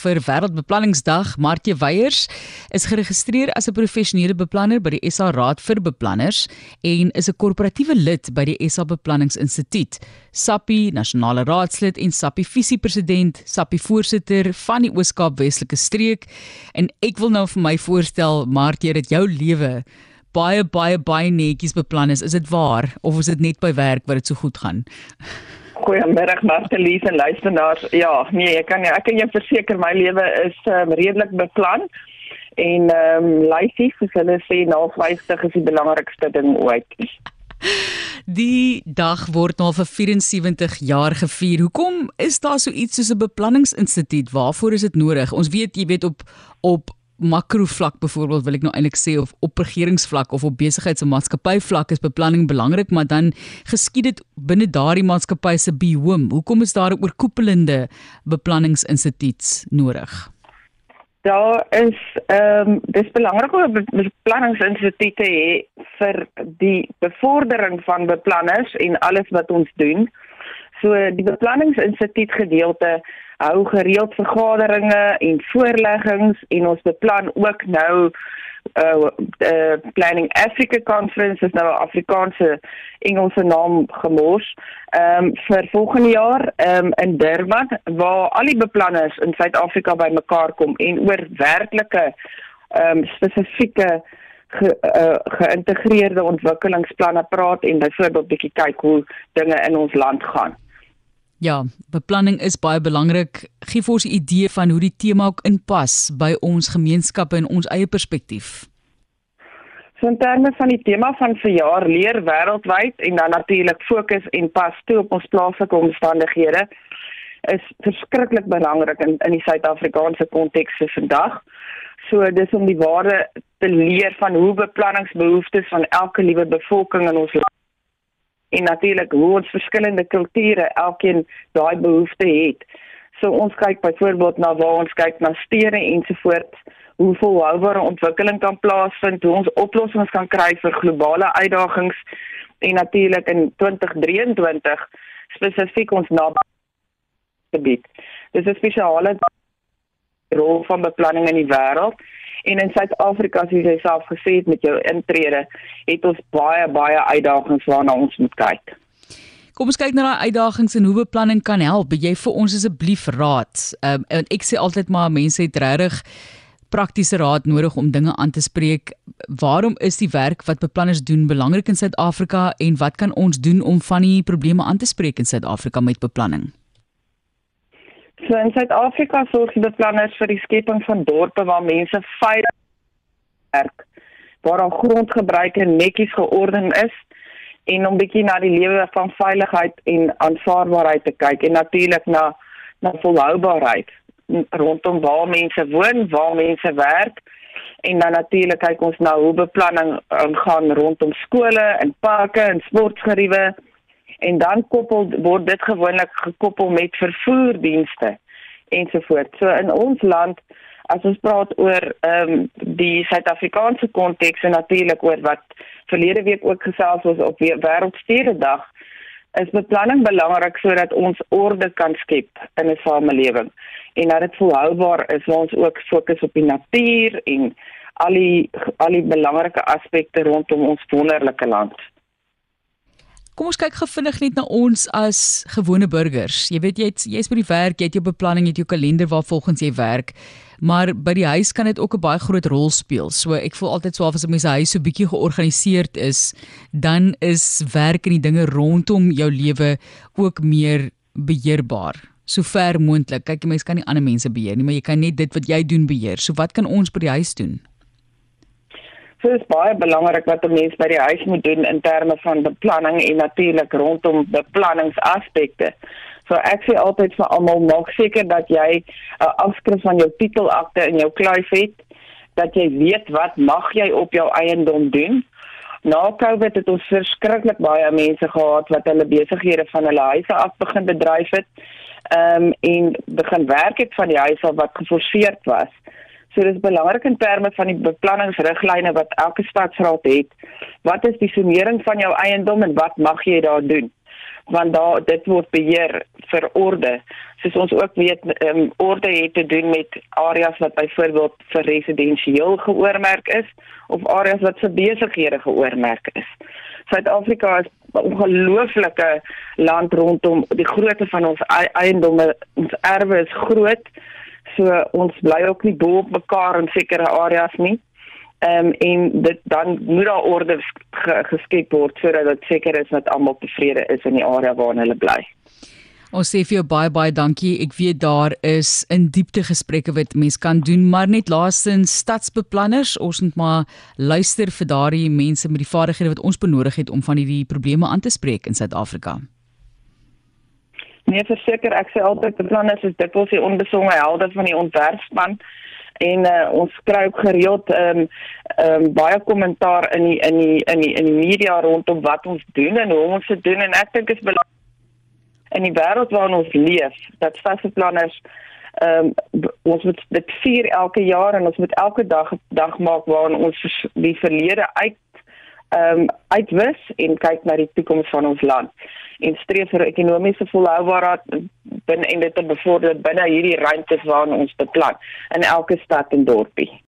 vir Wêreldbeplanningsdag. Martie Weyers is geregistreer as 'n professionele beplanner by die SA Raad vir Beplanners en is 'n korporatiewe lid by die SA Beplanningsinstituut. SAPPI nasionale raadslid en SAPPI visiepresident, SAPPI voorsitter van die Oos-Kaap Weselike streek en ek wil nou vir my voorstel Martie dat jou lewe baie baie baie netjies beplan is. Is dit waar of is dit net by werk wat dit so goed gaan? Goeiemiddag Martelies en luisteraars. Ja, nee, ek kan ek kan jou verseker my lewe is um, redelik beplan en ehm um, lyfies soos hulle sê na 50 is die belangrikste ding ooit. Die dag word nou vir 74 jaar gevier. Hoekom is daar so iets soos 'n beplanningsinstituut? Waarvoor is dit nodig? Ons weet, jy weet op op makro vlak byvoorbeeld wil ek nou eintlik sê of op regeringsvlak of op besigheids- en maatskappy vlak is beplanning belangrik, maar dan geskied dit binne daardie maatskappy se behoom. Hoekom is daar 'n oorkoepelende beplanningsinstituut nodig? Daar is ehm um, dis belangrik om beplanningsinstituut te hê vir die bevordering van beplanners en alles wat ons doen. So die beplanningsinstituut gedeelte hou gereeld vergaderings en voorleggings en ons beplan ook nou uh, uh planning Africa conference is nou 'n Afrikaanse Engelse naam gemors ehm um, vir volgende jaar ehm um, in Durban waar al die beplanners in Suid-Afrika bymekaar kom en oor werklike ehm um, spesifieke ge, uh, geïntegreerde ontwikkelingsplanne praat en byvoorbeeld bietjie kyk hoe dinge in ons land gaan. Ja, beplanning is baie belangrik. Gee vir ons 'n idee van hoe die tema ook inpas by ons gemeenskappe en ons eie perspektief. So in terme van die tema van verjaar leer wêreldwyd en dan natuurlik fokus en pas toe op ons plaaslike omstandighede is verskriklik belangrik in in die Suid-Afrikaanse konteks vir vandag. So dis om die waarde te leer van hoe beplanningsbehoeftes van elke liewe bevolking in ons land en natuurlik hoe ons verskillende kulture elkeen daai behoefte het. So ons kyk byvoorbeeld na waar ons kyk na stede ensovoorts, hoe volhoubare ontwikkeling kan plaasvind, hoe ons oplossings kan kry vir globale uitdagings en natuurlik in 2023 spesifiek ons nagebied. Dis 'n spesiale rol van beplanning in die wêreld En in Suid-Afrika, soos jy self gesê het met jou intrede, het ons baie baie uitdagings waarna ons moet kyk. Kom ons kyk na daai uitdagings en hoe beplanning kan help. Jy vir ons asseblief raad. Um, ek sê altyd maar mense het regtig praktiese raad nodig om dinge aan te spreek. Waarom is die werk wat beplanners doen belangrik in Suid-Afrika en wat kan ons doen om van die probleme aan te spreek in Suid-Afrika met beplanning? So in Suid-Afrika sorg die beplanners vir die skepping van dorpe waar mense veilig werk, waar al grondgebruike netjies georden is en om bietjie na die lewe van veiligheid en aanvaarbaarheid te kyk en natuurlik na na volhoubaarheid rondom waar mense woon, waar mense werk en dan natuurlik kyk ons na hoe beplanning gaan rondom skole en parke en sportgeriewe en dan koppel word dit gewoonlik gekoppel met vervoerdienste ensovoorts. So in ons land as ons praat oor ehm um, die Suid-Afrikaanse konteks en natuurlik oor wat verlede week ook gesels was op wêreldstededag is beplanning belangrik sodat ons orde kan skep in 'n samelewing en dat dit volhoubaar is waar ons ook fokus op die natuur en al die al die belangrike aspekte rondom ons wonderlike land. Kom ons kyk gefvinnig net na ons as gewone burgers. Jy weet jy het, jy's by die werk, jy het jou beplanning, jy het jou kalender waar volgens jy werk. Maar by die huis kan dit ook 'n baie groot rol speel. So ek voel altyd so as 'n mens se huis so bietjie georganiseerd is, dan is werk en die dinge rondom jou lewe ook meer beheerbaar. So ver moontlik. Kyk, jy mens kan nie ander mense beheer nie, maar jy kan net dit wat jy doen beheer. So wat kan ons by die huis doen? So is baie belangrik wat 'n mens by die huis moet doen in terme van beplanning en natuurlik rondom beplanningsaspekte. So ek sê altyd vir almal maak seker dat jy 'n afskrif van jou titelakte in jou kluis het, dat jy weet wat mag jy op jou eiendom doen. Na Covid het ons verskriklik baie mense gehad wat hulle besighede van hulle huise af begin bedryf het. Ehm um, en begin werk het van die huis af wat geforseerd was. So dis belangrik in terme van die beplanningsriglyne wat elke stadsraad het. Wat is die summering van jou eiendom en wat mag jy daar doen? want daar dit word beheer vir orde. Soos ons ook weet, um, orde het te doen met areas wat byvoorbeeld vir residensieel geoormerk is of areas wat vir besighede geoormerk is. Suid-Afrika is 'n ongelooflike land rondom die grootte van ons eiendomme, ons erwe is groot. So ons bly ook nie bo op mekaar in sekere areas nie. Ehm um, en dit dan moet daar orde geskep word sodat dit seker is dat almal tevrede is in die area waarin hulle bly. Ons sê vir jou baie baie dankie. Ek weet daar is in diepte gesprekke wat mens kan doen, maar net laasens stadsbeplanners, ons moet maar luister vir daardie mense met die vaardighede wat ons benodig het om van hierdie probleme aan te spreek in Suid-Afrika. Nee, verseker, ek sê altyd beplanners is dikwels die onbesonge helde van die ontwerpspan. En uh, ons kry ook gereeld ehm um, ehm um, baie kommentaar in die in die in die in die media rondom wat ons doen en hoe ons dit doen. En ek dink is belangrik in die wêreld waarin ons leef dat stadsbeplanners ehm um, ons moet dit vier elke jaar en ons moet elke dag dag maak waarin ons die verlede uit ehm um, uitwis en kyk na die toekoms van ons land en streef vir ekonomiese volhoubaarheid binne en dit te bevorder binne hierdie ruimtes waarin ons beplan in elke stad en dorpie.